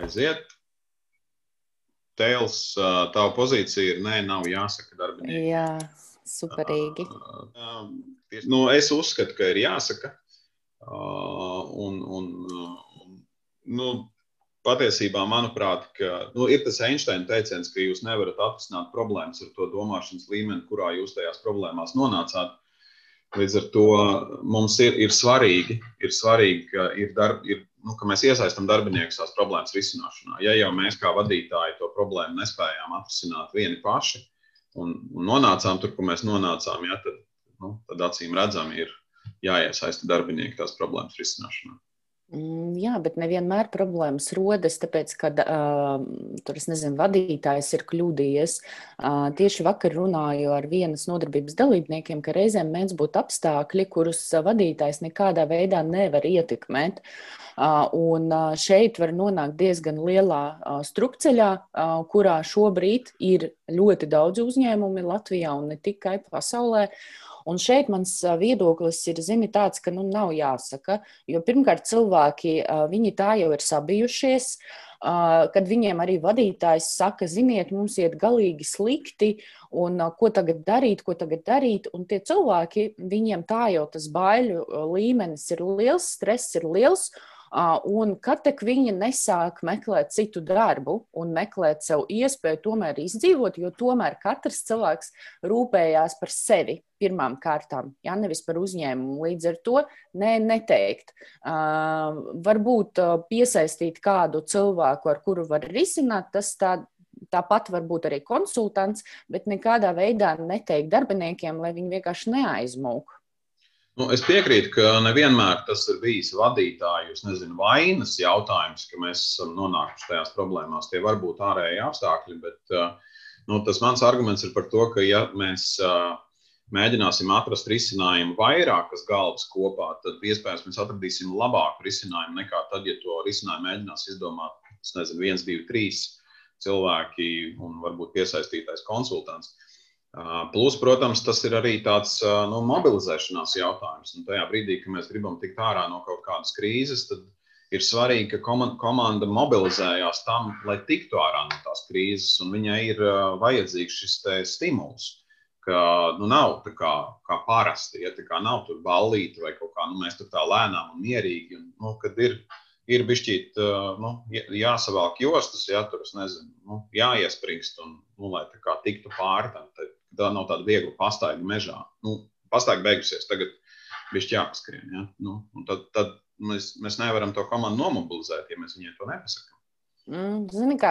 Aiziet. Tēls, tava pozīcija ir nē, nav jāsaka darbinieki. Jā, superīgi. Nu, es uzskatu, ka ir jāsaka. Un, un, nu, patiesībā, manuprāt, ka, nu, ir tas Einsteina teiciens, ka jūs nevarat atrisināt problēmas ar to domāšanas līmeni, kurā jūs tajās problēmās nonācāt. Līdz ar to mums ir, ir svarīgi, ir svarīgi ka, ir darb, ir, nu, ka mēs iesaistām darbiniekus tās problēmas risināšanā. Ja jau mēs kā vadītāji to problēmu nespējām atrisināt vieni paši un, un nonācām tur, kur mēs nonācām, ja, tad, nu, tad acīm redzami ir jāiesaista darbinieki tās problēmas risināšanā. Mm, jā, bet nevienmēr problēmas rodas, tāpēc, ka uh, tur, nezinu, vadītājs ir kļūdījies. Uh, tieši vakar runāju ar vienas nodarbības dalībniekiem, ka reizēm mēdz būt apstākļi, kurus vadītājs nekādā veidā nevar ietekmēt. Uh, un uh, šeit var nonākt diezgan lielā uh, strupceļā, uh, kurā šobrīd ir ļoti daudz uzņēmumi Latvijā un ne tikai pasaulē. Uh, Un šeit mans viedoklis ir zini, tāds, ka nu, nav jāsaka. Jo pirmkārt, cilvēki viņi tā jau ir sabijušies. Kad viņiem arī vadītājs saka, ziniet, mums iet galīgi slikti, un ko tagad darīt, ko tagad darīt. Un tie cilvēki, viņiem tā jau tas baiļu līmenis ir liels, stress ir liels. Un kad tak viņi nesāk meklēt citu darbu un meklēt sev iespēju tomēr izdzīvot, jo tomēr katrs cilvēks rūpējās par sevi pirmām kārtām, ja nevis par uzņēmumu. Līdz ar to nē, neteikt. Uh, varbūt uh, piesaistīt kādu cilvēku, ar kuru var risināt, tas tā, tāpat var būt arī konsultants, bet nekādā veidā neteikt darbiniekiem, lai viņi vienkārši neaizmūk. Nu, es piekrītu, ka nevienmēr tas ir bijis vadītāju nezinu, vainas jautājums, ka mēs esam nonākuši tajās problēmās. Tie var būt ārēji apstākļi, bet nu, tas mans arguments ir par to, ka ja mēs mēģināsim atrast risinājumu vairākas galvas kopā, tad iespējams mēs atradīsim labāku risinājumu nekā tad, ja to risinājumu mēģinās izdomāt, nezinu, viens, divi, trīs cilvēki un varbūt piesaistītais konsultants. Plus, protams, tas ir arī tāds nu, mobilizēšanās jautājums. Un tajā brīdī, kad mēs gribam tikt ārā no kaut kādas krīzes, tad ir svarīgi, ka komanda mobilizējās tam, lai tiktu ārā no tās krīzes. Viņai ir vajadzīgs šis stimuls, ka nu, nav tā kā, kā parasti, ja tā kā nav tur ballīti vai kaut kā, nu, mēs tur tā lēnām un mierīgi. Un, nu, kad ir, ir bijis nu, jāsavalk jostas, ja tur nezinu, nu, jāiespringst un nu, lai tā kā tiktu pāri tam tā nav tāda viegla pastaiga mežā. Nu, pastaiga beigusies, tagad viņš jāpaskrien. Ja? Nu, tad, tad mēs, mēs nevaram to komandu nomobilizēt, ja mēs viņiem to nepasakām. Mm, zini, kā,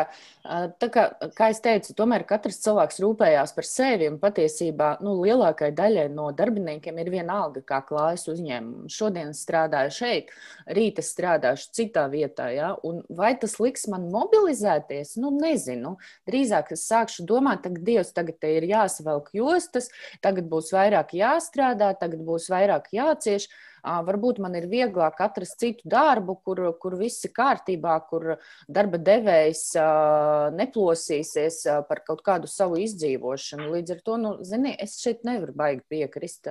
kā, kā es teicu, tomēr katrs cilvēks rūpējās par sevi. Patiesībā nu, lielākajai daļai no darbiniekiem ir viena alga, kā klājas uzņēmumam. Šodien strādāju šeit, rīt es strādāšu citā vietā. Ja? Un vai tas liks man mobilizēties? Nu, nezinu. Drīzāk es sākšu domāt, ka Dievs tagad ir jāsavelk jostas, tagad būs vairāk jāstrādā, tagad būs vairāk jācieš. Varbūt man ir vieglāk atrast citu darbu, kur, kur viss ir kārtībā, kur darba devējs neplosīsies par kaut kādu savu izdzīvošanu. Līdz ar to, nu, zini, es šeit nevaru baigi piekrist.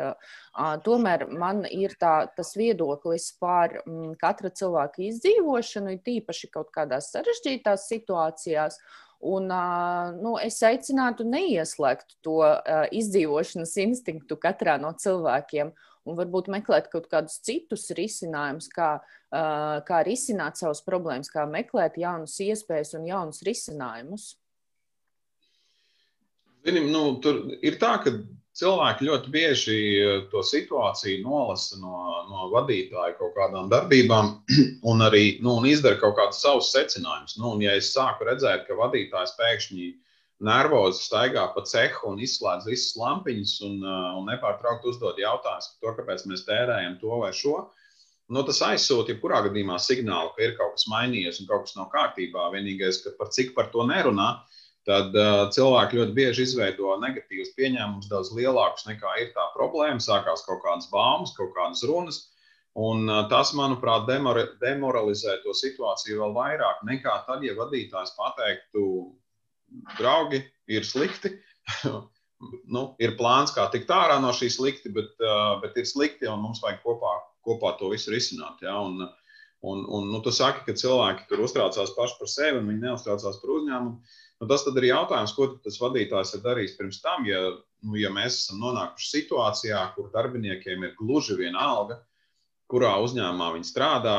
Tomēr man ir tā, tas viedoklis par mm, katra cilvēka izdzīvošanu, ir tīpaši kaut kādās sarežģītās situācijās. Un, nu, es aicinātu neieslēgt to izdzīvošanas instinktu katrā no cilvēkiem un varbūt meklēt kaut kādus citus risinājumus, kā, kā risināt savas problēmas, kā meklēt jaunas iespējas un jaunus risinājumus. Zinim, nu, tur ir tā, ka cilvēki ļoti bieži to situāciju nolasa no, no vadītāja kaut kādām darbībām un arī nu, un izdara kaut kādus savus secinājumus. Nu, un, ja es sāku redzēt, ka vadītājs pēkšņi uh, nervozi staigā pa cehu un izslēdz visas lampiņas un, uh, un nepārtraukti uzdod jautājumus par to, kāpēc mēs tērējam to vai šo. Nu, tas aizsūta jebkurā gadījumā signālu, ka ir kaut kas mainījies un kaut kas nav kārtībā. Vienīgais, ka par cik par to nerunā, tad uh, cilvēki ļoti bieži izveido negatīvus pieņēmumus, daudz lielākus nekā ir tā problēma. Sākās kaut kādas baumas, kaut kādas runas. Un uh, tas, manuprāt, demoralizē to situāciju vēl vairāk nekā tad, ja vadītājs pateiktu, draugi, ir slikti. nu, ir plāns, kā tikt ārā no šīs slikti, bet, uh, bet ir slikti un mums vajag kopā, kopā to visu risināt. Ja? Un, Un, un nu, tu saki, ka cilvēki tur uztraucās paši par sevi un viņi neuztraucās par uzņēmumu. Nu, tas ir jautājums, ko tas vadītājs ir darījis pirms tam. Ja, nu, ja mēs esam nonākuši situācijā, kur darbiniekiem ir gluži viena alga, kurā uzņēmumā viņi strādā,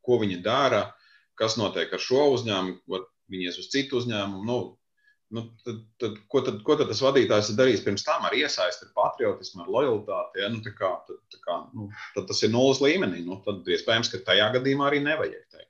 ko viņi dara, kas notiek ar šo uzņēmumu, viņi ies uz citu uzņēmumu. Nu, nu, tad, tad, ko, tad, ko tad tas vadītājs ir darījis pirms tam ar iesaisti, ar patriotismu, ar lojalitāti? Ja? Nu, tā kā, tad, tā kā, nu, tad tas ir nulles līmenī. Nu, tad iespējams, ka tajā gadījumā arī nevajag teikt.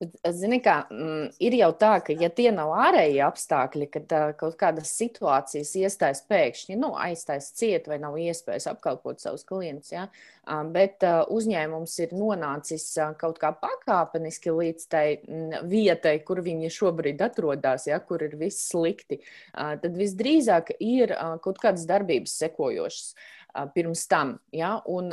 Bet, zini, kā, mm, ir jau tā, ka, ja tie nav ārēji apstākļi, kad uh, kaut kādas situācijas iestājas pēkšņi, nu, aiztais ciet vai nav iespējas apkalpot savus klientus, ja, uh, bet uh, uzņēmums ir nonācis uh, kaut kā pakāpeniski līdz tai mm, vietai, kur viņi šobrīd atrodas, ja, kur ir viss slikti, uh, tad visdrīzāk ir uh, kaut kādas darbības sekojošas. Uh, pirms tam. Ja? Un,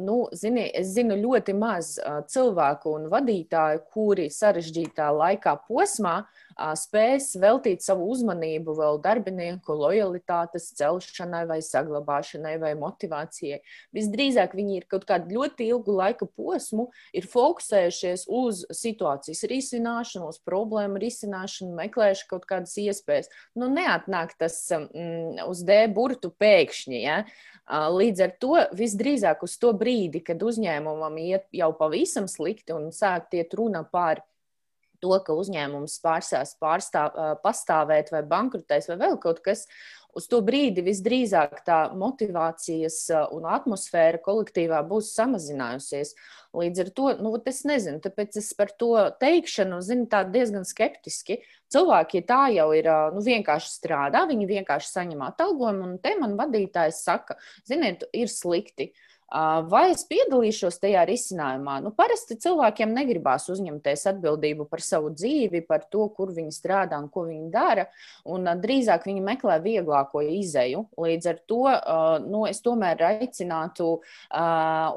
nu, zini, es zinu ļoti maz cilvēku un vadītāju, kuri sarežģītā laikā posmā spēs veltīt savu uzmanību vēl darbinieku lojalitātes celšanai, vai saglabāšanai, vai motivācijai. Visdrīzāk viņi ir kaut kādu ļoti ilgu laika posmu, ir fokusējušies uz situācijas risināšanu, uz problēmu risināšanu, meklējuši kaut kādas iespējas. Nu, neatnāk tas mm, uz D burtu pēkšņi. Ja? Līdz ar to visdrīzāk uz to brīdi, kad uzņēmumam iet jau pavisam slikti un sāk iet runa par to, ka uzņēmums pārsās pārstāv, pastāvēt vai bankrotēs vai vēl kaut kas, uz to brīdi visdrīzāk tā motivācijas un atmosfēra kolektīvā būs samazinājusies. Līdz ar to, nu, es nezinu, tāpēc es par to teikšanu zinu diezgan skeptiski. Cilvēki tā jau ir nu, vienkārši strādā, viņi vienkārši saņem atalgojumu, un te man vadītājs saka, ziniet, ir slikti. Uh, Vai es piedalīšos tajā risinājumā? Nu, parasti cilvēkiem negribās uzņemties atbildību par savu dzīvi, par to, kur viņi strādā un ko viņi dara. Un drīzāk viņi meklē vieglāko izēju. Līdz ar to nu, es tomēr aicinātu,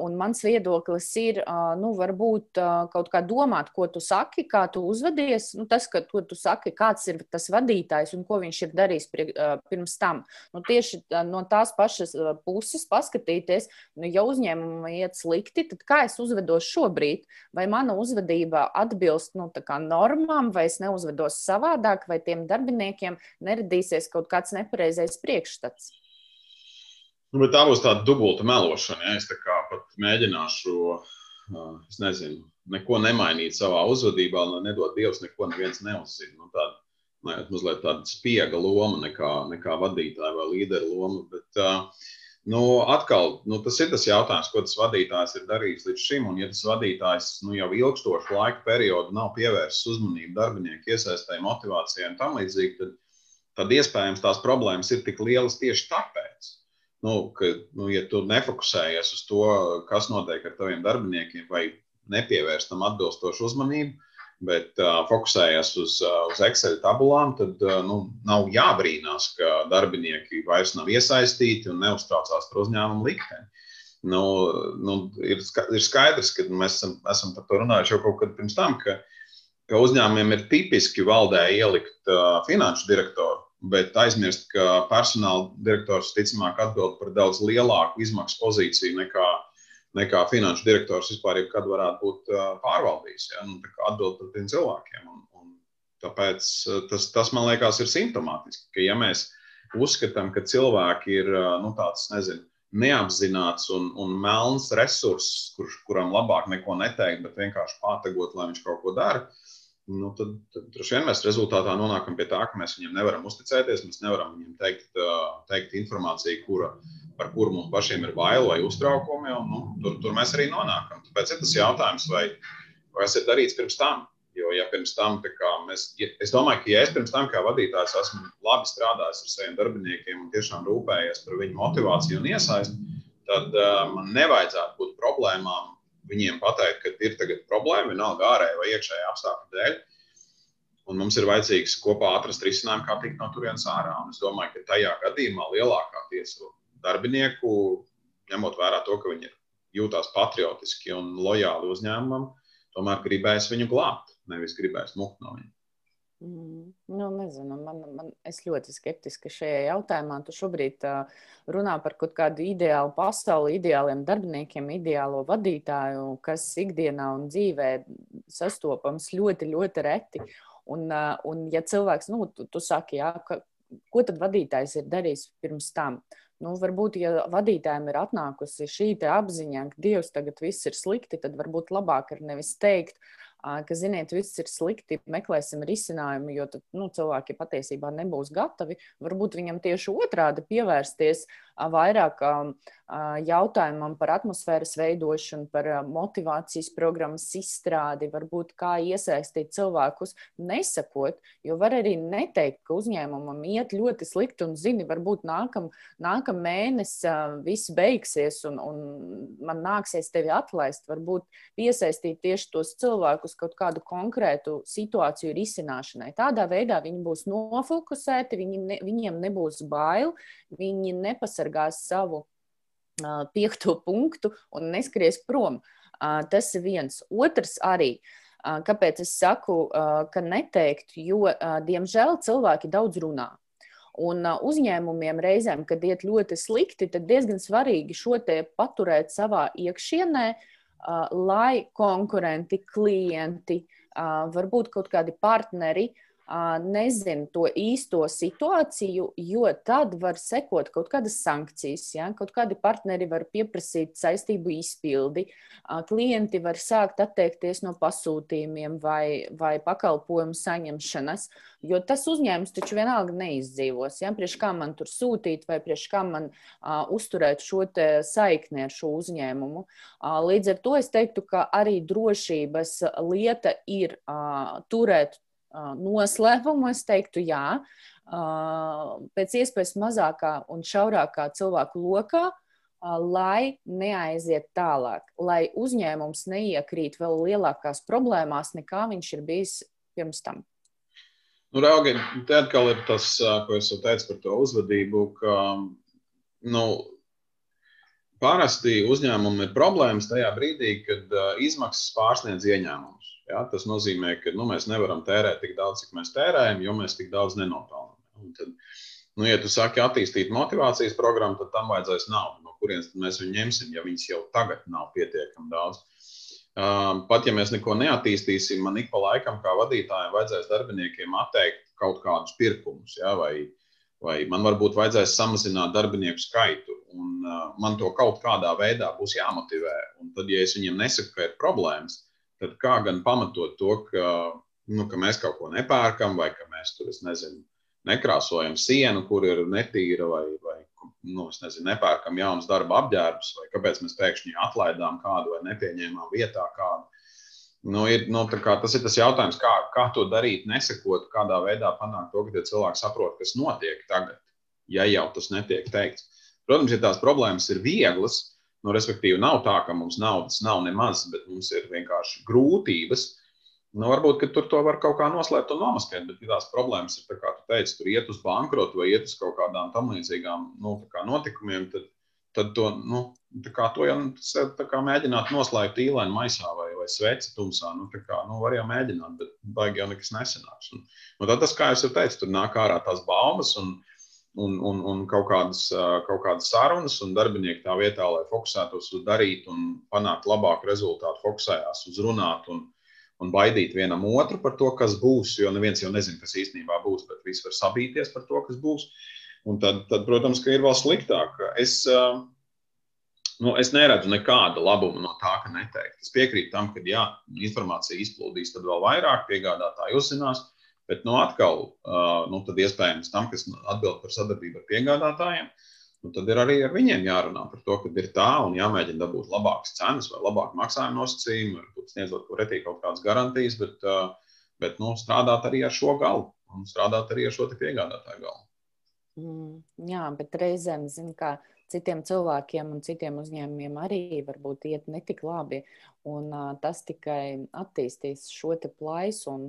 un mans viedoklis ir, nu, varbūt kaut kā domāt, ko tu saki, kā tu uzvedies. Nu, tas, ka tu, tu saki, kāds ir tas vadītājs un ko viņš ir darījis pirms tam. Nu, tieši no tās pašas puses paskatīties. Nu, ja uzņēmumam iet slikti, tad kā es uzvedos šobrīd? Vai mana uzvedība atbilst nu, normām, vai es neuzvedos savādāk, vai tiem darbiniekiem neradīsies kaut kāds nepareizais priekšstats? Nu, bet tā būs tāda dubulta melošana. Ja? Es tā kā pat mēģināšu, es nezinu, neko nemainīt savā uzvedībā, lai nedod Dievs neko neviens neuzzina. Nu, tāda, mazliet tāda spiega loma nekā, nekā vadītāja vai līdera loma. Bet, uh, Nu, atkal, nu, tas ir tas jautājums, ko tas vadītājs ir darījis līdz šim. Un, ja tas vadītājs nu, jau ilgstošu laika periodu nav pievērsis uzmanību darbinieku iesaistē, motivācijai un tam līdzīgi, tad, tad iespējams tās problēmas ir tik lielas tieši tāpēc. Nu, ka, nu, ja tu nefokusējies uz to, kas notiek ar taviem darbiniekiem, vai nepievērst tam atbilstošu uzmanību, bet uh, fokusējas uz, uh, uz Excel tabulām, tad uh, nu, nav jābrīnās, ka darbinieki vairs nav iesaistīti un neuztraucās par uzņēmumu likteni. Nu, nu, ir, ir skaidrs, ka mēs esam, esam par to runājuši jau kaut kad pirms tam, ka, ka uzņēmumiem ir tipiski valdē ielikt uh, finanšu direktoru, bet aizmirst, ka personāla direktors ticamāk atbild par daudz lielāku izmaksu pozīciju nekā uh, nekā finanšu direktors vispār jebkad varētu būt pārvaldījis. Ja? Nu, atbild par tiem cilvēkiem. Un, un tāpēc tas, tas, man liekas, ir simptomātiski, ka ja mēs uzskatām, ka cilvēki ir nu, tāds, nezinu, neapzināts un, un melns resurss, kur, kuram labāk neko neteikt, bet vienkārši pātagot, lai viņš kaut ko dara, nu, tad, tad droši vien mēs rezultātā nonākam pie tā, ka mēs viņiem nevaram uzticēties. Mēs nevaram viņiem teikt, teikt informāciju, kura, par kuru mums pašiem ir bail vai uztraukumi. Un, nu, tur, tur mēs arī nonākam. Tāpēc ir tas jautājums, vai, vai tas ir darīts pirms tam. Jo, ja pirms tam, mēs, ja, es domāju, ka, ja es pirms tam kā vadītājs esmu labi strādājis ar saviem darbiniekiem un tiešām rūpējies par viņu motivāciju un iesaisti, tad uh, man nevajadzētu būt problēmām viņiem pateikt, ka ir tagad problēma, vienalga ārēja vai iekšējā apstākļu dēļ. Un mums ir vajadzīgs kopā atrast risinājumu, kā tikt no turienes ārā. Un es domāju, ka tajā gadījumā lielākā tiesa darbinieku, ņemot vērā to, ka viņi jūtās patriotiski un lojāli uzņēmumam, tomēr gribēs viņu glābt, nevis gribēs mukt no viņa. Mm, nu, nezinu, man, man, es ļoti skeptiski šajā jautājumā. Tu šobrīd uh, runā par kaut kādu ideālu pasauli, ideāliem darbiniekiem, ideālo vadītāju, kas ikdienā un dzīvē sastopams ļoti, ļoti reti. Un, uh, un ja cilvēks, nu, tu, tu saki, jā, ka, ko tad vadītājs ir darījis pirms tam? Nu, varbūt, ja vadītājiem ir atnākusi šī apziņa, ka Dievs tagad viss ir slikti, tad varbūt labāk ir nevis teikt, uh, ka, ziniet, viss ir slikti, meklēsim risinājumu, jo tad, nu, cilvēki patiesībā nebūs gatavi. Varbūt viņam tieši otrādi pievērsties vairāk jautājumam par atmosfēras veidošanu, par motivācijas programmas izstrādi, varbūt kā iesaistīt cilvēkus, nesakot, jo var arī neteikt, ka uzņēmumam iet ļoti slikti un zini, varbūt nākam, nākam mēnesis viss beigsies un, un man nāksies tevi atlaist, varbūt piesaistīt tieši tos cilvēkus kaut kādu konkrētu situāciju risināšanai. Tādā veidā viņi būs nofokusēti, viņi ne, viņiem nebūs bail, viņi nepasargās savu uh, piekto punktu un neskries prom. Uh, tas ir viens. Otrs arī. Uh, kāpēc es saku, uh, ka neteikt, jo, uh, diemžēl, cilvēki daudz runā. Un uzņēmumiem reizēm, kad iet ļoti slikti, tad diezgan svarīgi šo te paturēt savā iekšienē, uh, lai konkurenti, klienti, varbūt kaut kādi partneri nezina to īsto situāciju, jo tad var sekot kaut kādas sankcijas. Ja? Kaut kādi partneri var pieprasīt saistību izpildi, klienti var sākt atteikties no pasūtījumiem vai, vai pakalpojumu saņemšanas, jo tas uzņēmums taču vienalga neizdzīvos. Ja? Priekš kā man tur sūtīt vai priekš kā man uh, uzturēt šo saikni ar šo uzņēmumu. Uh, līdz ar to es teiktu, ka arī drošības lieta ir uh, turēt noslēpumu, es teiktu, jā, pēc iespējas mazākā un šaurākā cilvēku lokā, lai neaiziet tālāk, lai uzņēmums neiekrīt vēl lielākās problēmās, nekā viņš ir bijis pirms tam. Nu, Raugi, te atkal ir tas, ko es teicu par to uzvedību, ka nu, parasti uzņēmumam ir problēmas tajā brīdī, kad izmaksas pārsniedz ieņēmumus. Ja? Tas nozīmē, ka nu, mēs nevaram tērēt tik daudz, cik mēs tērējam, jo mēs tik daudz nenopelnām. Nu, ja tu saki attīstīt motivācijas programmu, tad tam vajadzēs naudu. No kurienes mēs viņu ņemsim, ja viņas jau tagad nav pietiekami daudz? Pat ja mēs neko neattīstīsim, man ik pa laikam, kā vadītājiem, vajadzēs darbiniekiem atteikt kaut kādus pirkumus, ja, vai, vai man varbūt vajadzēs samazināt darbinieku skaitu. Un, uh, man to kaut kādā veidā būs jāmotivē. Un tad, ja es viņiem nesaku, ka ir problēmas, tad kā gan pamatot to, ka, nu, ka mēs kaut ko nepērkam, vai ka mēs tur, es nezinu, nekrāsojam sienu, kur ir netīra, vai, vai nu, nezinu, nepērkam jaunus darba apģērbus, vai kāpēc mēs pēkšņi atlaidām kādu vai nepieņēmām vietā kādu. Nu, ir, nu, kā, tas ir tas jautājums, kā, kā to darīt, nesakot, kādā veidā panākt to, ka cilvēki saprot, kas notiek tagad, ja jau tas netiek teikts. Protams, ja tās problēmas ir vieglas, Nu, respektīvi, nav tā, ka mums naudas nav nemaz, bet mums ir vienkārši grūtības. Nu, varbūt tur to var kaut kā noslēpt un nomaskēt, bet, tās problēmas ir, kā tu teici, tur iet uz bankrotu vai iet uz kaut kādām tam līdzīgām nu, notikumiem, tad, tad to, nu, kā, to jau kā mēģināt noslēpt īlēnu maisā vai, vai sveci tumsā. Nu, kā, nu, var jau mēģināt, bet baigi jau nekas nesanāks. Un, un tad tas, kā jau teicu, tur nāk ārā tās baumas. Un, un, un, un kaut, kādas, kaut kādas sarunas, un darbinieki tā vietā, lai fokusētos uz darīt un panākt labāku rezultātu, fokusējās uz runāt un, un baidīt vienam otru par to, kas būs. Jo neviens jau nezina, kas īstenībā būs, bet viss var sabīties par to, kas būs. Un tad, tad protams, ka ir vēl sliktāk. Es, nu, es neredzu nekādu labumu no tā, ka neteikt. Es piekrītu tam, ka, ja informācija izplūdīs, tad vēl vairāk piegādātāji uzzinās. Bet nu, atkal, nu, tad iespējams tam, kas atbild par sadarbību ar piegādātājiem, nu, tad ir arī ar viņiem jārunā par to, ka ir tā un jāmēģina dabūt labākas cenas vai labāku maksājumu nosacījumu, varbūt sniedzot pretī kaut kādas garantijas, bet, bet nu, strādāt arī ar šo galu un strādāt arī ar šo piegādātāju galu. Mm, jā, bet reizēm, zinu, kā citiem cilvēkiem un citiem uzņēmumiem arī varbūt iet netik labi. Un, uh, tas tikai attīstīs šo plaisu un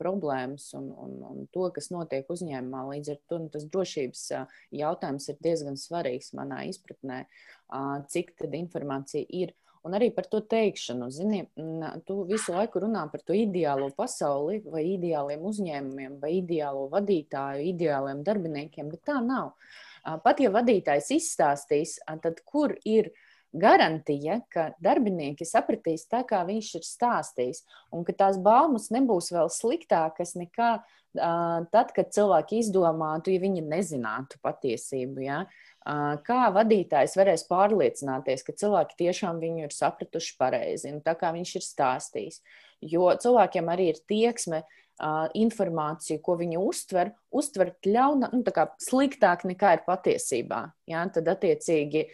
problēmas un, un, un to, kas notiek uzņēmumā. Līdz ar to nu, tas drošības uh, jautājums ir diezgan svarīgs manā izpratnē, uh, cik tad informācija ir Un arī par to teikšanu. Zini, tu visu laiku runā par to ideālo pasauli, vai ideāliem uzņēmumiem, vai ideālo vadītāju, ideāliem darbiniekiem, bet tā nav. Pat ja vadītājs izstāstīs, tad kur ir garantija, ka darbinieki sapratīs tā, kā viņš ir stāstījis, un ka tās baumas nebūs vēl sliktākas nekā tad, kad cilvēki izdomātu, ja viņi nezinātu patiesību. Ja? Kā vadītājs varēs pārliecināties, ka cilvēki tiešām viņu ir sapratuši pareizi, un tā kā viņš ir stāstījis. Jo cilvēkiem arī ir tieksme informāciju, ko viņi uztver, uztvert ļauna, nu, sliktāk nekā ir patiesībā. Ja? Tad, attiecīgi,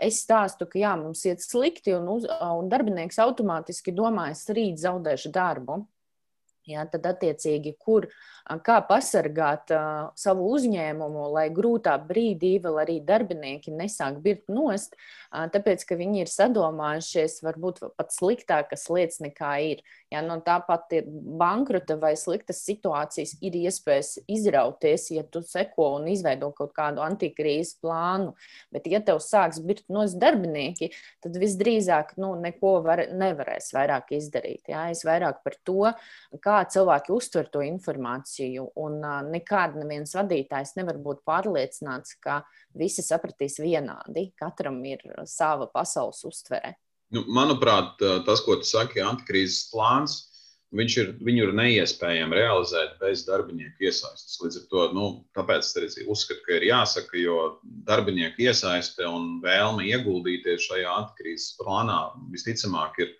es stāstu, ka jā, mums iet slikti, un, uz, un darbinieks automātiski domā, es rīt zaudēšu darbu. Ja, tad, attiecīgi, kur, kā pasargāt uh, savu uzņēmumu, lai grūtā brīdī vēl arī darbinieki nesāk birkt nost, uh, tāpēc, ka viņi ir sadomājušies varbūt pat sliktākas lietas nekā ir. Ja, no tāpat ir bankrota vai sliktas situācijas, ir iespējas izrauties, ja tu seko un izveido kaut kādu antikrīzes plānu. Bet, ja tev sāks birkt nost darbinieki, tad visdrīzāk nu, neko var, nevarēs vairāk izdarīt. Ja. Es vairāk par to, kā cilvēki uztver to informāciju. Un nekāda neviens vadītājs nevar būt pārliecināts, ka visi sapratīs vienādi. Katram ir sava pasaules uztvere. Nu, manuprāt, tas, ko tu saki, antikrīzes plāns, viņš ir, viņu ir neiespējami realizēt bez darbinieku iesaistes. Līdz ar to nu, tāpēc es uzskatu, ka ir jāsaka, jo darbinieku iesaiste un vēlme ieguldīties šajā antikrīzes plānā visticamāk ir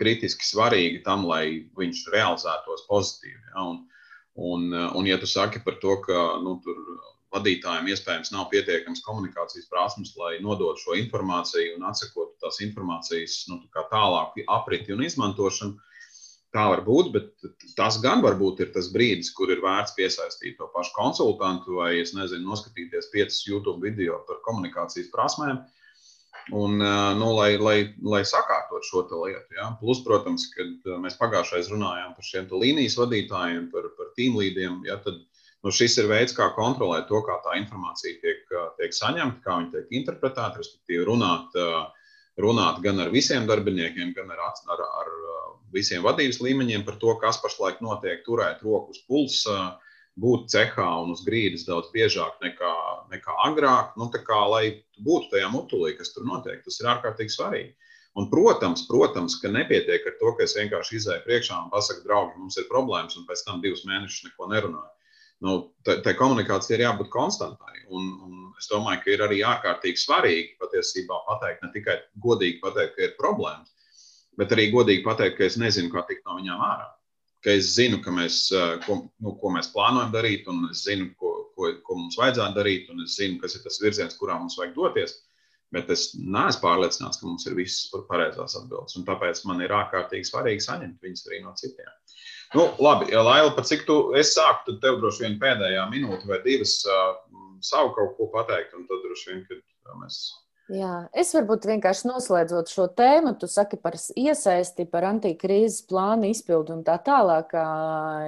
kritiski svarīgi tam, lai viņš realizētos pozitīvi. Ja? Un, un, un, ja tu saki par to, ka nu, vadītājiem iespējams nav pietiekams komunikācijas prasmes, lai nodotu šo informāciju un atsakotu tās informācijas nu, tā tālāk apriti un izmantošanu, tā var būt, bet tas gan varbūt ir tas brīdis, kur ir vērts piesaistīt to pašu konsultantu vai, es nezinu, noskatīties piecus YouTube video par komunikācijas prasmēm. Uh, Un, nu, lai, lai, lai sakārtot šo lietu. Ja. Plus, protams, kad mēs pagājušajā runājām par šiem līnijas vadītājiem, par, par tīmlīdiem, ja, tad nu, šis ir veids, kā kontrolēt to, kā tā informācija tiek, tiek saņemta, kā viņa tiek interpretēta, respektīvi runāt, runāt gan ar visiem darbiniekiem, gan ar, ar, ar visiem vadības līmeņiem par to, kas pašlaik notiek, turēt rokas pulsā būt cehā un uz grīdas daudz biežāk nekā, nekā agrāk, nu, kā, lai būtu tajā mutulī, kas tur notiek. Tas ir ārkārtīgi svarīgi. Un, protams, protams, ka nepietiek ar to, ka es vienkārši izēju priekšā un pasaku, draugi, mums ir problēmas, un pēc tam divus mēnešus neko nerunāju. Nu, tai komunikācijai ir jābūt konstantai. Un, un es domāju, ka ir arī ārkārtīgi svarīgi patiesībā pateikt, ne tikai godīgi pateikt, ka ir problēmas, bet arī godīgi pateikt, ka es nezinu, kā tikt no viņām ārā ka es zinu, ka mēs, ko, nu, ko mēs plānojam darīt, un es zinu, ko, ko, ko mums vajadzētu darīt, un es zinu, kas ir tas virziens, kurā mums vajag doties. Bet es neesmu pārliecināts, ka mums ir visas pareizās atbildes. Tāpēc man ir ārkārtīgi svarīgi saņemt viņas arī no citiem. Nu, labi, Laila, par cik tu sāku, tad tev droši vien pēdējā minūte vai divas uh, savu kaut ko pateikt, un tad droši vien, kad mēs Jā, es varbūt vienkārši noslēdzot šo tēmu, tu saki par iesaisti, par antikrīzes plānu izpildu un tā tālāk.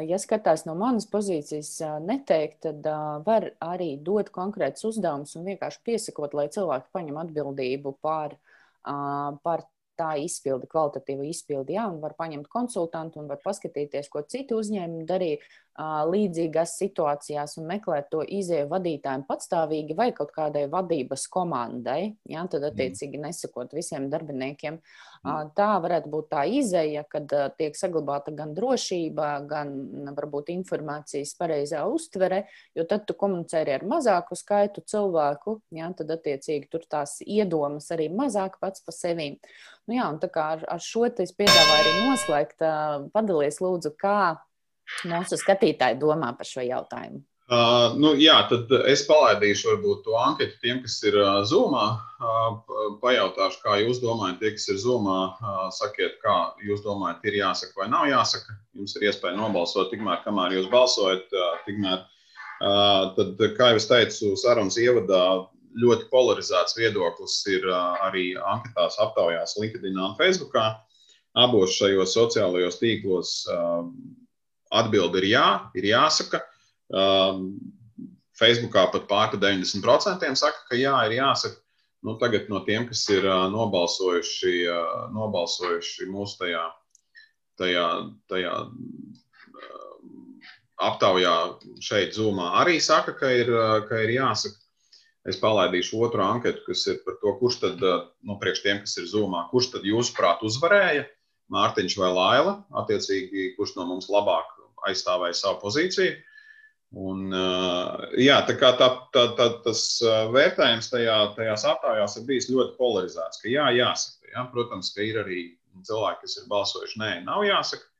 Ja skatās no manas pozīcijas neteikt, tad var arī dot konkrētus uzdevumus un vienkārši piesakot, lai cilvēki paņem atbildību par, par tā izpildi, kvalitatīva izpildi, jā, un var paņemt konsultantu un var paskatīties, ko citi uzņēmumi darīja līdzīgās situācijās un meklēt to izēju vadītājiem patstāvīgi vai kaut kādai vadības komandai, jā, tad mm. attiecīgi nesakot visiem darbiniekiem. Mm. Tā varētu būt tā izēja, kad tiek saglabāta gan drošība, gan varbūt informācijas pareizā uztvere, jo tad tu komunicē arī ar mazāku skaitu cilvēku, jā, tad attiecīgi tur tās iedomas arī mazāk pats pa sevīm. Nu, jā, un tā kā ar, ar šo te es piedāvāju arī noslēgt, padalies lūdzu, kā mūsu skatītāji domā par šo jautājumu. Uh, nu, jā, tad es palaidīšu varbūt to anketu tiem, kas ir uh, Zoomā. Uh, pajautāšu, kā jūs domājat, tie, kas ir Zoomā, uh, sakiet, kā jūs domājat, ir jāsaka vai nav jāsaka. Jums ir iespēja nobalsot tikmēr, kamēr jūs balsojat. Uh, tikmēr, uh, tad, kā jau es teicu, sarunas ievadā ļoti polarizēts viedoklis ir arī anketās, aptaujās LinkedIn un Facebook. Abos šajos sociālajos tīklos atbildi ir jā, ir jāsaka. Facebookā pat pār 90% saka, ka jā, ir jāsaka. nu, tagad no tiem, kas ir nobalsojuši, nobalsojuši mūsu tajā, tajā, tajā aptaujā šeit, Zumā, arī saka, ka ir, ka ir jāsaka. Es palaidīšu otru anketu, kas ir par to, kurš tad, nu, priekš tiem, kas ir Zumā, kurš tad jūsuprāt uzvarēja, Mārtiņš vai Laila, attiecīgi, kurš no mums labāk aizstāvēja savu pozīciju. Un, jā, tā kā tā, tā, tā, tas vērtējums tajā, tajās aptaujās ir bijis ļoti polarizēts. Ka jā, jāsaka, jā, protams, ka ir arī cilvēki, kas ir balsojuši, nē, nav jāsaka.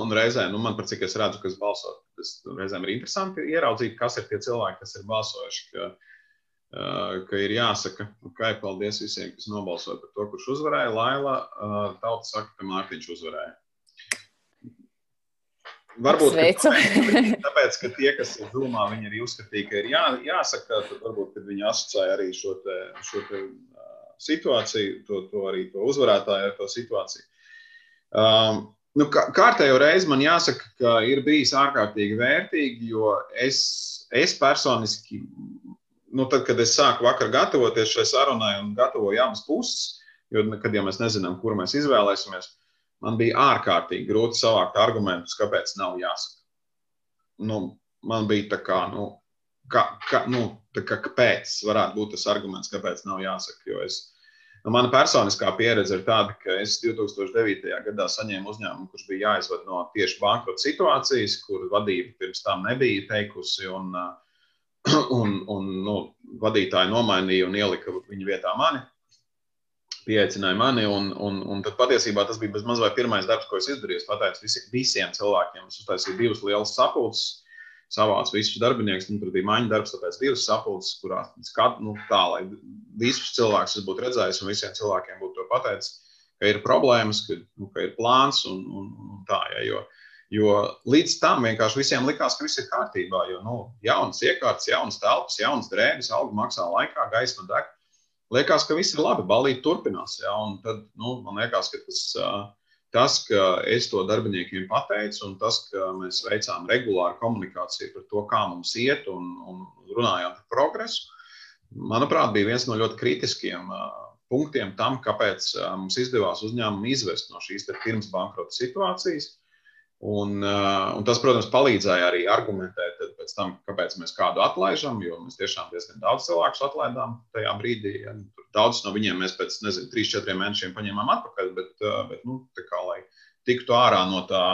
Un reizē, nu, man par cik es redzu, kas balso, tas reizēm ir interesanti ieraudzīt, kas ir tie cilvēki, kas ir balsojuši. Ka, ka ir jāsaka, ka paldies visiem, kas nobalsoja par to, kurš uzvarēja. Laila tauta saka, ka Mārtiņš uzvarēja. Varbūt tāpēc, tāpēc, ka tie, kas ir domā, viņi arī uzskatīja, ka ir jā, jāsaka, tad varbūt viņi asociēja arī šo, te, šo te, uh, situāciju, to, to arī to uzvarētāju ar to situāciju. Um, nu, kā, kārtējo reizi man jāsaka, ka ir bijis ārkārtīgi vērtīgi, jo es, es personiski, nu, tad, kad es sāku vakar gatavoties šai sarunai un gatavoju abas puses, jo, kad jau mēs nezinām, kuru mēs izvēlēsimies, man bija ārkārtīgi grūti savākt argumentus, kāpēc nav jāsaka. Nu, man bija tā kā, nu, kā, kā, nu, tā kā kāpēc varētu būt tas arguments, kāpēc nav jāsaka. Jo es, nu, mana personiskā pieredze ir tāda, ka es 2009. gadā saņēmu uzņēmumu, kurš bija jāizved no tieši bankrota situācijas, kur vadība pirms tam nebija teikusi. Un, un, un nu, vadītāji nomainīja un ielika viņu vietā mani pieaicināja mani. Un, un, un tad patiesībā tas bija bezmaz vai pirmais darbs, ko es izdarīju. Es pateicu visi, visiem cilvēkiem, es uztaisīju divas lielas sapulces, savācu visus darbiniekus. Nu, tur bija maiņa darbs, tāpēc divas sapulces, kurās skat, nu, tā, lai visus cilvēkus es būtu redzējis un visiem cilvēkiem būtu to pateicis, ka ir problēmas, ka, nu, ka ir plāns un, un, un tā. Ja, jo, Jo līdz tam vienkārši visiem likās, ka viss ir kārtībā. Jo nu, jaunas iekārtas, jaunas telpas, jaunas drēbes, alga maksā laikā, gaisma deg liekas, ka viss ir labi, balīti turpinās. Ja? Un tad nu, man liekas, ka tas, tas, ka es to darbiniekiem pateicu, un tas, ka mēs veicām regulāru komunikāciju par to, kā mums iet, un, un runājām par progresu, manuprāt, bija viens no ļoti kritiskiem punktiem tam, kāpēc mums izdevās uzņēmumu izvest no šīs pirms bankrota situācijas. Un, un tas, protams, palīdzēja arī argumentēt pēc tam, kāpēc mēs kādu atlaižam, jo mēs tiešām diezgan daudz cilvēku atlaidām tajā brīdī. Ja, daudz no viņiem mēs pēc, nezinu, trīs, četriem mēnešiem paņēmām atpakaļ, bet, bet nu, kā, lai tiktu ārā no tā,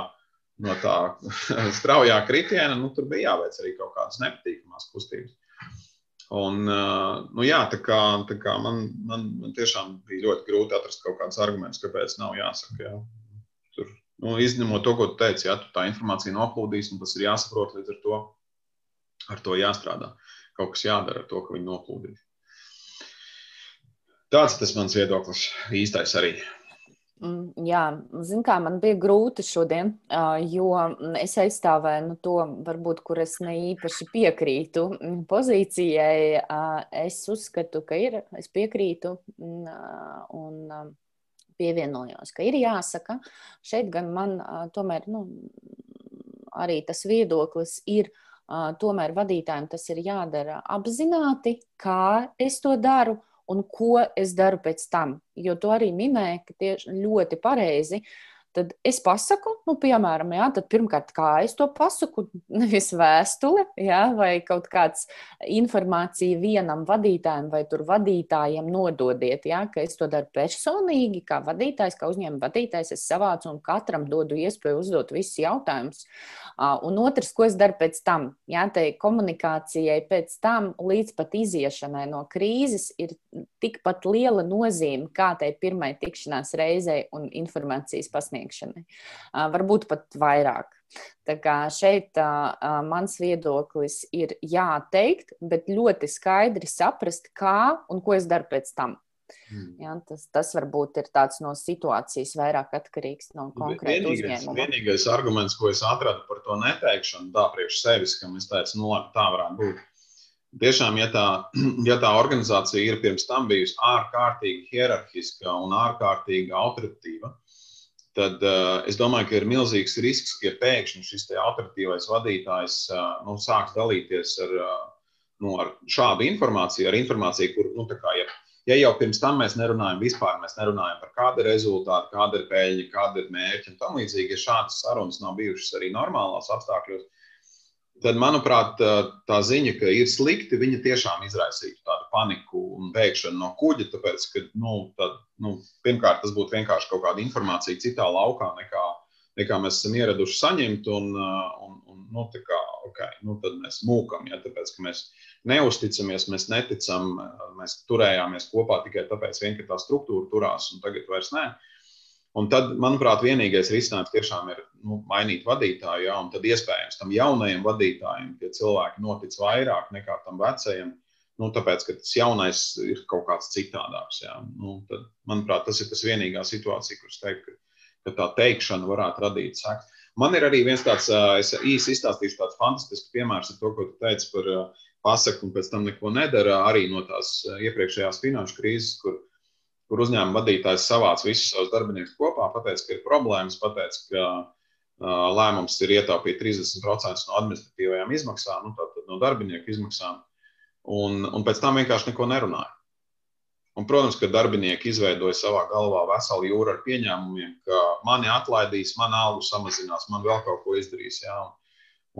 no tā straujā kritiena, nu, tur bija jāveic arī kaut kādas nepatīkamās kustības. Un, nu, jā, tā kā, tā kā man, man, man tiešām bija ļoti grūti atrast kaut kādus argumentus, kāpēc nav jāsaka. Jā. Nu, izņemot to, ko tu teici, ja tu tā informācija noplūdīs, un tas ir jāsaprot līdz ar to. Ar to jāstrādā. Kaut kas jādara ar to, ka viņi noplūdīs. Tāds tas mans viedoklis īstais arī. Mm, jā, zinu, kā man bija grūti šodien, jo es aizstāvēju nu, to, varbūt, kur es ne īpaši piekrītu pozīcijai. Es uzskatu, ka ir, es piekrītu un pievienojos, ka ir jāsaka. Šeit gan man tomēr nu, arī tas viedoklis ir. Tomēr vadītājiem tas ir jādara apzināti, kā es to daru un ko es daru pēc tam. Jo to arī minēja, ka tieši ļoti pareizi uh, tad es pasaku, nu, piemēram, jā, pirmkārt, kā es to pasaku, nevis vēstuli, jā, vai kaut kāds informācija vienam vadītājam vai tur vadītājiem nododiet, jā, ka es to daru personīgi, kā vadītājs, kā uzņēmuma vadītājs, es savācu un katram dodu iespēju uzdot visus jautājumus. Un otrs, ko es daru pēc tam, jā, tai komunikācijai pēc tam līdz pat iziešanai no krīzes ir tikpat liela nozīme kā tai pirmai tikšanās reizei un informācijas pasniegšanai. Varbūt pat vairāk. Tā kā šeit uh, mans viedoklis ir jāteikt, bet ļoti skaidri saprast, kā un ko es daru pēc tam. Hmm. Ja, tas, tas varbūt ir tāds no situācijas vairāk atkarīgs no konkrēta uzņēmuma. Vienīgais arguments, ko es atradu par to neteikšanu, tā priekš sevis, ka es teicu, nu labi, tā varētu būt. Tiešām, ja tā, ja tā organizācija ir pirms tam bijusi ārkārtīgi hierarhiska un ārkārtīgi autoritīva, tad uh, es domāju, ka ir milzīgs risks, ka pēkšņi šis autoritīvais vadītājs uh, nu, sāks dalīties ar, uh, nu, ar šādu informāciju, ar informāciju, kur, nu, kā, ja, ja jau pirms tam mēs nerunājam vispār, mēs nerunājam par kādu rezultātu, kāda ir peļņa, kāda ir mērķa un tam līdzīgi, ja šādas sarunas nav bijušas arī normālās apstākļos, tad, manuprāt, tā ziņa, ka ir slikti, viņa tiešām izraisītu tādu paniku un bēgšanu no kuģa, tāpēc, ka, nu, tad, nu, pirmkārt, tas būtu vienkārši kaut kāda informācija citā laukā nekā, nekā mēs esam ieraduši saņemt, un, un, un nu, kā, okay, nu, tad mēs mūkam, ja, tāpēc, ka mēs neusticamies, mēs neticam, mēs turējāmies kopā tikai tāpēc, vien, ka tā struktūra turās, un tagad vairs ne. Un tad, manuprāt, vienīgais risinājums tiešām ir nu, mainīt vadītāju, ja, un tad iespējams tam jaunajam vadītājam tie cilvēki notic vairāk nekā tam vecajam, nu, tāpēc, ka tas jaunais ir kaut kāds citādāks. Ja. Nu, tad, manuprāt, tas ir tas vienīgā situācija, kur es teiktu, ka, ka tā teikšana varētu radīt sekas. Man ir arī viens tāds, es īsi izstāstīšu tāds fantastisks piemērs ar to, ko tu teici par pasaka un pēc tam neko nedara. Arī no tās iepriekšējās finanšu krīzes, kur, kur uzņēmuma vadītājs savāc visus savus darbiniekus kopā, pateica, ka ir problēmas, pateica, ka lēmums ir ietaupīt 30% no administratīvajām izmaksām, nu, tātad no darbinieku izmaksām, un, un pēc tam vienkārši neko nerunāja. Un, protams, ka darbinieki izveidoja savā galvā veselu jūru ar pieņēmumiem, ka mani atlaidīs, man algu samazinās, man vēl kaut ko izdarīs. Jā.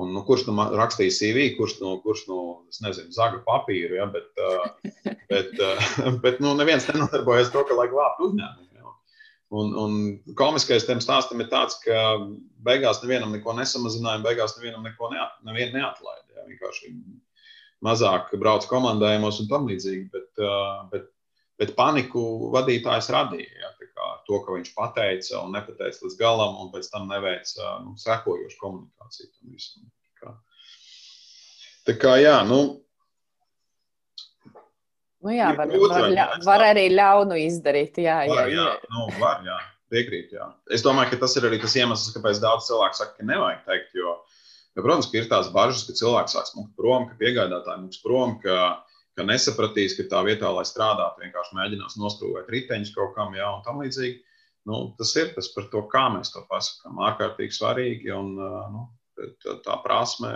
Un, nu, kurš nu rakstīja CV, kurš nu, kurš nu nezinu, zaga papīru, ja, bet, uh, bet, uh, bet nu, neviens nenodarbojas to, ka lai glābtu uzņēmumu. Un, un komiskais tam stāstam ir tāds, ka beigās nevienam neko nesamazināja, beigās nevienam neko neat, nevien neatlaida. Ja. Vienkārši mazāk brauc komandējumos un tam līdzīgi, bet, bet, bet paniku vadītājs radīja. Ja to, ka viņš pateica un nepateica līdz galam, un pēc tam neveica nu, sekojošu komunikāciju tam visam. Tā kā, tā kā jā, nu. Nu jā, var, var, ļa, var arī ļaunu izdarīt. Jā, var, jā, jā. Nu, var, jā. Piekrīt, jā. Es domāju, ka tas ir arī tas iemesls, kāpēc daudz cilvēku saka, ka nevajag teikt. Jo, jo, protams, ka ir tās bažas, ka cilvēks sāks mukt prom, ka piegādātāji muks prom, ka, ka nesapratīs, ka tā vietā, lai strādātu, vienkārši mēģinās noskrūvēt riteņus kaut kam, jā, un tam līdzīgi. Nu, tas ir tas par to, kā mēs to pasakām. Ārkārtīgi svarīgi. Un, nu, tā, tā prasme,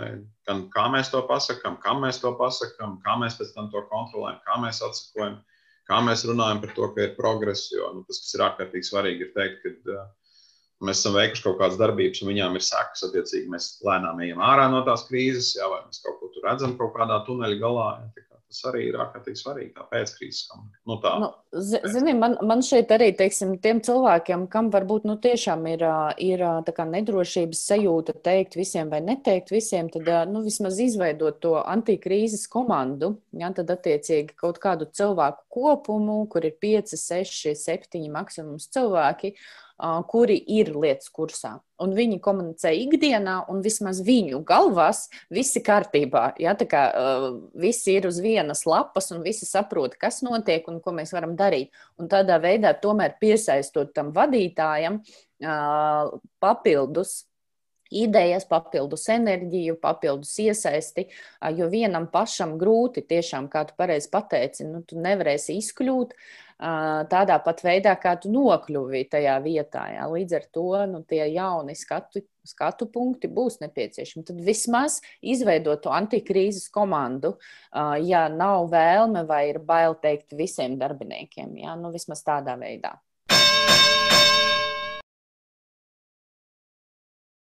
gan kā mēs to pasakām, kam mēs to pasakām, kā mēs pēc tam to kontrolējam, kā mēs atsakojam, kā mēs runājam par to, ka ir progress. Jo nu, tas, kas ir ārkārtīgi svarīgi, ir teikt, ka mēs esam veikuši kaut kādas darbības, un viņām ir sekas. Attiecīgi, mēs lēnām ejam ārā no tās krīzes, jā, vai mēs kaut ko tur redzam kaut kādā tuneļa galā. Jā, Tas arī ir ārkārtīgi svarīgi, tā pēckrīzes komunikācija. Nu, tā, nu, Zini, man, man šeit arī, teiksim, tiem cilvēkiem, kam varbūt nu, tiešām ir, ir nedrošības sajūta teikt visiem vai neteikt visiem, tad nu, vismaz izveidot to antikrīzes komandu, ja, tad attiecīgi kaut kādu cilvēku kopumu, kur ir 5, 6, 7 maksimums cilvēki, kuri ir lietas kursā. Un viņi komunicē ikdienā, un vismaz viņu galvās viss ir kārtībā. Ja? Tā kā visi ir uz vienas lapas, un visi saprot, kas notiek un ko mēs varam darīt. Un tādā veidā tomēr piesaistot tam vadītājam papildus idejas, papildus enerģiju, papildus iesaisti, jo vienam pašam grūti, tiešām, kā tu pareizi pateici, nu, tu nevarēsi izkļūt. Tādā pat veidā, kā tu nokļuvi tajā vietā. Jā. Līdz ar to nu, tie jauni skatu, skatu punkti būs nepieciešami. Tad vismaz izveidot to antikrīzes komandu, ja nav vēlme vai ir bail teikt visiem darbiniekiem. Jā. Nu, vismaz tādā veidā.